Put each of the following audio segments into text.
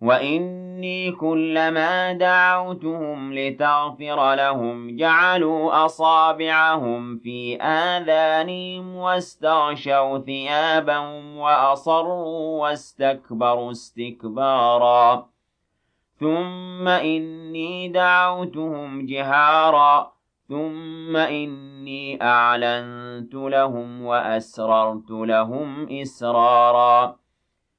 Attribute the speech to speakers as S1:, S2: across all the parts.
S1: وإني كلما دعوتهم لتغفر لهم جعلوا أصابعهم في آذانهم واستغشوا ثيابهم وأصروا واستكبروا استكبارا. ثم إني دعوتهم جهارا. ثم إني أعلنت لهم وأسررت لهم إسرارا.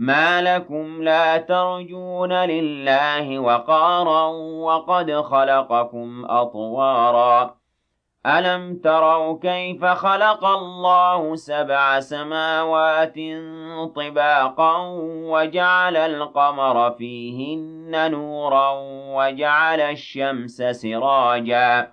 S1: ما لكم لا ترجون لله وقارا وقد خلقكم أطوارا ألم تروا كيف خلق الله سبع سماوات طباقا وجعل القمر فيهن نورا وجعل الشمس سراجا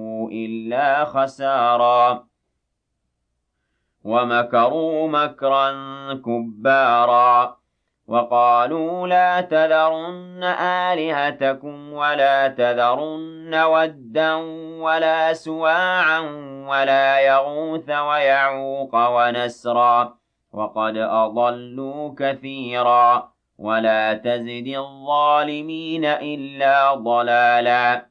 S1: إلا خسارا. ومكروا مكرا كبارا. وقالوا لا تذرن آلهتكم ولا تذرن ودا ولا سواعا ولا يغوث ويعوق ونسرا. وقد أضلوا كثيرا. ولا تزد الظالمين إلا ضلالا.